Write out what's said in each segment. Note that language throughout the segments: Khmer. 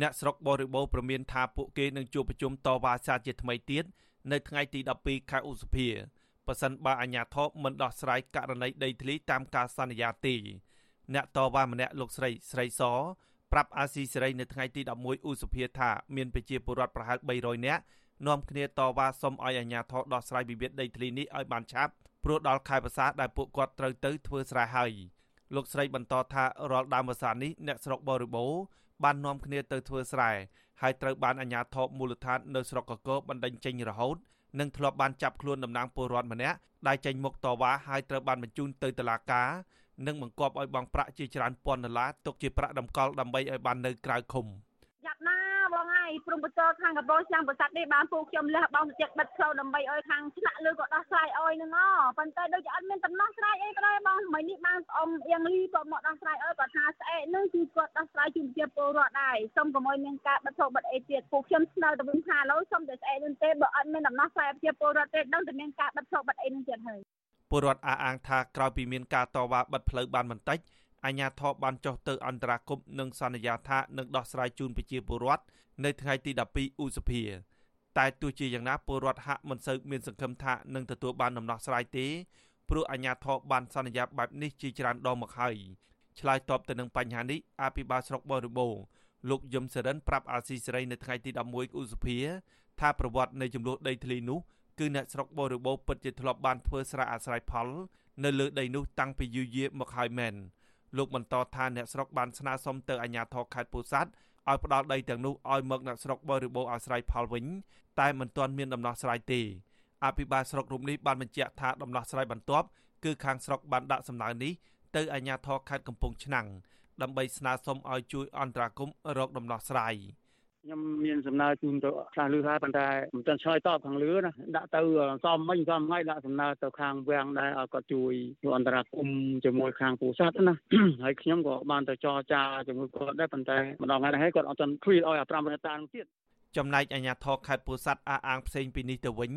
អ្នកស្រុកបរិបូរព្រមានថាពួកគេនឹងជួបប្រជុំតវ៉ាសាជាថ្មីទៀតនៅថ្ងៃទី12ខែឧសភាប៉ះសិនបើអាជ្ញាធរមិនដោះស្រាយករណីដីធ្លីតាមការសន្យាទេអ្នកតវ៉ាម្នាក់លោកស្រីស្រីសប្រាប់អាស៊ីសេរីនៅថ្ងៃទី11ឧសភាថាមានប្រជាពលរដ្ឋប្រហែល300នាក់នាំគ្នាតវ៉ាសុំឲ្យអាជ្ញាធរដោះស្រាយវិវាទដីធ្លីនេះឲ្យបានឆាប់ព្រោះដល់ខែភាសាដែលពួកគាត់ត្រូវទៅធ្វើស្រែហើយ លោកស្រីបន្តថារាល់ដើមភាសានេះអ្នកស្រុកបរិបូរបាននាំគ្នាទៅធ្វើស្រែហើយត្រូវបានអាជ្ញាធរមូលដ្ឋាននៅស្រុកកកបណ្ដេញចេញរហូតនិងធ្លាប់បានចាប់ខ្លួនតំណាងពលរដ្ឋម្នាក់ដែលចេញមុខតវ៉ាហើយត្រូវបានបញ្ជូនទៅតុលាការនិងបង្គាប់ឲ្យបង់ប្រាក់ជាច្រើនពាន់ដុល្លារទុកជាប្រាក់តម្កល់ដើម្បីឲ្យបាននៅក្រៅឃុំ។ហើយ ព្រំបតខាងកបោឆ្នាំប្រសាទនេះបានពូខ្ញុំលះបង់ចិត្តបិទផ្លូវដើម្បីឲ្យខាងឆ្នាក់លើក៏ដោះស្រាយឲ្យនឹងអប៉ុន្តែដូចជាអត់មានដំណោះស្រាយអីក៏ដែរបងមិញនេះបានអ៊ំអៀងលីក៏មកដោះស្រាយឲ្យគាត់ថាស្អែកនឹងគឺគាត់ដោះស្រាយជូនជាពលរដ្ឋដែរសូមកុំឲ្យមានការបិទផ្លូវបិទអីទៀតពូខ្ញុំស្នើទៅវិញថាឡូវសូមតែស្អែកនឹងទេបើអត់មានដំណោះស្រាយជាពលរដ្ឋទេដឹងតែមានការបិទផ្លូវបិទអីនឹងទៀតហើយពលរដ្ឋអះអាងថាក្រោយពីមានការតវ៉ាបិទផ្លូវបានបន្តិច អាជ្ញាធរបានចុះទៅអន្តរាគមន៍និងសន្យាថានឹងដោះស្រាយជូនប្រជាពលរដ្ឋនៅថ្ងៃទី12ឧសភាតែទោះជាយ៉ាងណាពលរដ្ឋហាក់មិនសូវមានសង្ឃឹមថានឹងទទួលបានដំណោះស្រាយទេព្រោះអាជ្ញាធរបានសន្យាបែបនេះជាច្រើនដងមកហើយឆ្លើយតបទៅនឹងបញ្ហានេះអភិបាលស្រុកបរិបូរលោកយឹមសរិនប្រាប់អាស៊ីសេរីនៅថ្ងៃទី11ឧសភាថាប្រវត្តិនៃចំនួនដីធ្លីនោះគឺអ្នកស្រុកបរិបូរពិតជាធ្លាប់បានធ្វើស្រែអាស្រ័យផលនៅលើដីនោះតាំងពីយូរយារមកហើយមែន លោកបន្តថាអ្នកស្រុកបានស្នើសុំទៅអាជ្ញាធរខេត្តពោធិ៍សាត់ឲ្យផ្ដាល់ដីទាំងនោះឲ្យមកអ្នកស្រុកបរិបូរអាស្រ័យផលវិញតែមិនទាន់មានដំណោះស្រាយទេអភិបាលស្រុករូបនេះបានបញ្ជាក់ថាដំណោះស្រាយបន្ទាប់គឺខាងស្រុកបានដាក់សំណើនេះទៅអាជ្ញាធរខេត្តកំពង់ឆ្នាំងដើម្បីស្នើសុំឲ្យជួយអន្តរាគមន៍រកដំណោះស្រាយ។ ខ្ញុំមានសំណើជូនទៅខ្លះលឺហើយប៉ុន្តែមិនទាន់ឆ្លើយតបខាងលឺណាដាក់ទៅសមមិញសមថ្ងៃដាក់សំណើទៅខាងវាំងដែរឲ្យគាត់ជួយជួយអន្តរាគមជាមួយខាងពូសាទណាហើយខ្ញុំក៏បានទៅចរចាជាមួយគាត់ដែរប៉ុន្តែម្ដងថ្ងៃនេះគាត់អត់ទាន់ឃ្លីឲ្យអា5រតានោះទៀតចំណែកអាជ្ញាធរខេត្តពោធិ៍សាត់អះអាងផ្សេងពីនេះទៅវិញ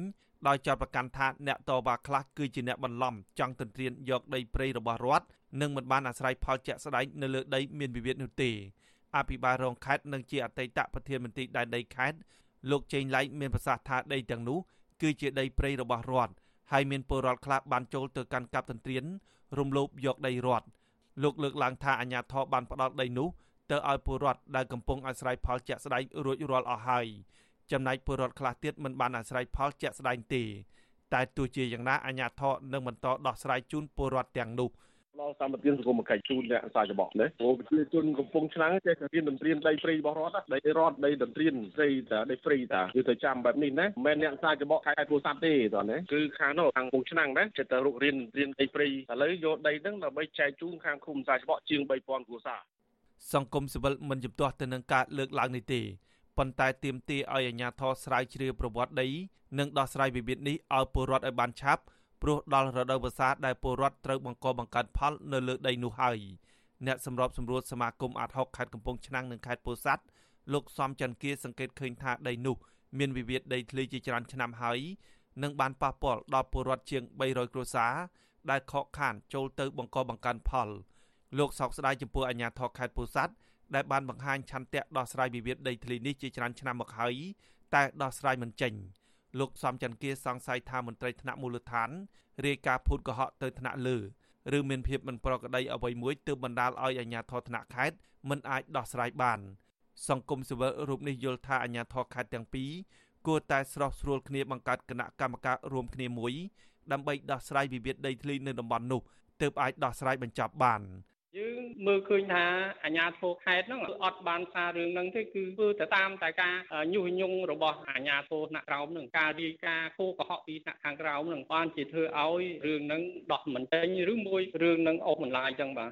ដោយចាត់ប្រកាន់ថាអ្នកតវ៉ាខ្លះគឺជាអ្នកបន្លំចង់ទន្ទ្រានយកដីព្រៃរបស់រដ្ឋនិងមិនបានអាស្រ័យផលជាក់ស្ដែងនៅលើដីមានវិវាទនោះទេ អភិបាលរងខេត្តនិងជាអតីតប្រធានមន្ត្រីដែនដីខេត្តលោកចេងឡៃមានប្រសាសន៍ថាដីទាំងនោះគឺជាដីព្រៃរបស់រដ្ឋហើយមានពលរដ្ឋខ្លះបានចូលទៅកាន់កាប់ទន្ទ្រានរំលោភយកដីរដ្ឋលោកលើកឡើងថាអាជ្ញាធរបានផ្ដាល់ដីនោះទៅឲ្យពលរដ្ឋដែលកំពុងអាស្រ័យផលជាក់ស្ដែងរួចរាល់អស់ហើយចំណែកពលរដ្ឋខ្លះទៀតមិនបានអាស្រ័យផលជាក់ស្ដែងទេតែទោះជាយ៉ាងណាអាជ្ញាធរនឹងបន្តដោះស្រាយជូនពលរដ្ឋទាំងនោះ។ ដល់សម្បត្តិសង្គមកិច្ចជូនអ្នកសាយបោះនេះព្រោះប្រជាជនកំពុងឆ្នាំងចេះតែរៀនដំត្រៀនដីព្រៃរបស់រដ្ឋដីរដ្ឋដីដំត្រៀនព្រៃតាដីព្រៃតាគឺទៅចាំបែបនេះណាមិនមែនអ្នកសាយបោះខែពោធិ៍សាត់ទេតោះណាគឺខាងនោះខាងកំពុងឆ្នាំងណាចេះតែរុករៀនរៀនដីព្រៃឥឡូវយកដីហ្នឹងដើម្បីចែកជូនខាងឃុំសាយបោះជាង3000គ្រួសារសង្គមស៊ីវិលមិនជំទាស់ទៅនឹងការលើកឡើងនេះទេប៉ុន្តែទាមទារឲ្យអាជ្ញាធរស្រាវជ្រាវប្រវត្តិដីនិងដោះស្រាយវិវាទនេះឲ្យពលរដ្ឋឲ្យបានឆាប់ ព្រោះដល់រដូវវស្សាដែលពលរដ្ឋត្រូវបង្កបង្កើនផលនៅលើដីនោះហើយអ្នកសម្របសម្រួលសមាគមអាត់ហុកខេត្តកំពង់ឆ្នាំងនិងខេត្តពោធិ៍សាត់លោកសំច័ន្ទគាសង្កេតឃើញថាដីនោះមានវិវាទដីធ្លីជាច្រើនឆ្នាំហើយនិងបានប៉ះពាល់ដល់ពលរដ្ឋជាង300គ្រួសារដែលខកខានចូលទៅបង្កបង្កើនផលលោកសោកស្ដាយចំពោះអាជ្ញាធរខេត្តពោធិ៍សាត់ដែលបានបង្ហាញឆន្ទៈដោះស្រាយវិវាទដីធ្លីនេះជាច្រើនឆ្នាំមកហើយតែដោះស្រាយមិនចេញ។ លោកសំច័ន្ទគាសង្ស័យថាមន្ត្រីថ្នាក់មូលដ្ឋានរាយការណ៍ភូតកុហកទៅថ្នាក់លើឬមានភាពមិនប្រក្រតីអ្វីមួយទើបបណ្ដាលឲ្យអាជ្ញាធរថ្នាក់ខេត្តមិនអាចដោះស្រាយបាន សង្គមស៊ីវិលរូបនេះយល់ថាអាជ្ញាធរខេត្តទាំងពីរគួរតែស្រោះស្រួលគ្នាបង្កើតគណៈកម្មការរួមគ្នាមួយដើម្បីដោះស្រាយវិវាទដីធ្លីនៅតំបន់នោះទើបអាចដោះស្រាយបញ្ចប់បាន។យើង មើលឃើញថាអាជ្ញាធរខេត្តហ្នឹងអត់បានសាររឿងហ្នឹងទេគឺធ្វើទៅតាមតែការញុះញង់របស់អាជ្ញាធរថ្នាក់ក្រោមហ្នឹងការរាយការណ៍គោកុហកពីថ្នាក់ខាងក្រោមហ្នឹងបានជាធ្វើឲ្យរឿងហ្នឹងដោះមិនចេញឬមួយរឿងហ្នឹងអូសបន្លាយចឹងបាទ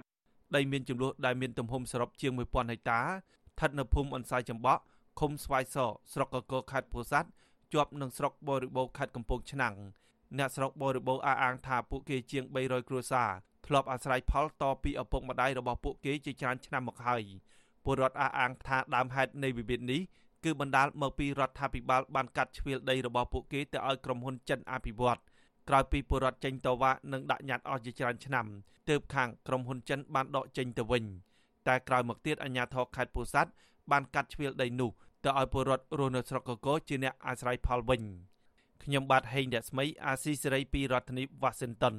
ដីមានចំនួនដែលមានទំហំសរុបជាង1000ហិកតាស្ថិតនៅភូមិអនសាយចម្បក់ឃុំស្វាយសស្រុកកកខេត្តពោធិ៍សាត់ជាប់នឹងស្រុកបរិបូរខេត្តកំពង់ឆ្នាំងអ្នកស្រុកបរិបូរអះអាងថាពួកគេជាង300គ្រួសារ ធ្លាប់អាស្រ័យផលតពីឪពុកម្ដាយរបស់ពួកគេជាច្រើនឆ្នាំមកហើយពលរដ្ឋអះអាងថាដើមហេតុនៃវិវាទនេះគឺបណ្ដាលមកពីរដ្ឋាភិបាលបានកាត់ជ្រឿលដីរបស់ពួកគេទៅឲ្យក្រុមហ៊ុនចិនអភិវឌ្ឍក្រោយពីពលរដ្ឋចេញតវ៉ានិងដាក់ញត្តិអស់ជាច្រើនឆ្នាំទើបខាងក្រុមហ៊ុនចិនបានដកចេញទៅវិញតែក្រោយមកទៀតអាជ្ញាធរខេត្តពោធិ៍សាត់បានកាត់ជ្រៀលដីនោះទៅឲ្យពលរដ្ឋរស់នៅស្រុកកកូជាអ្នកអាស្រ័យផលវិញខ្ញុំបាទហេងរស្មីអាស៊ីសេរីពីរដ្ឋធានី Washington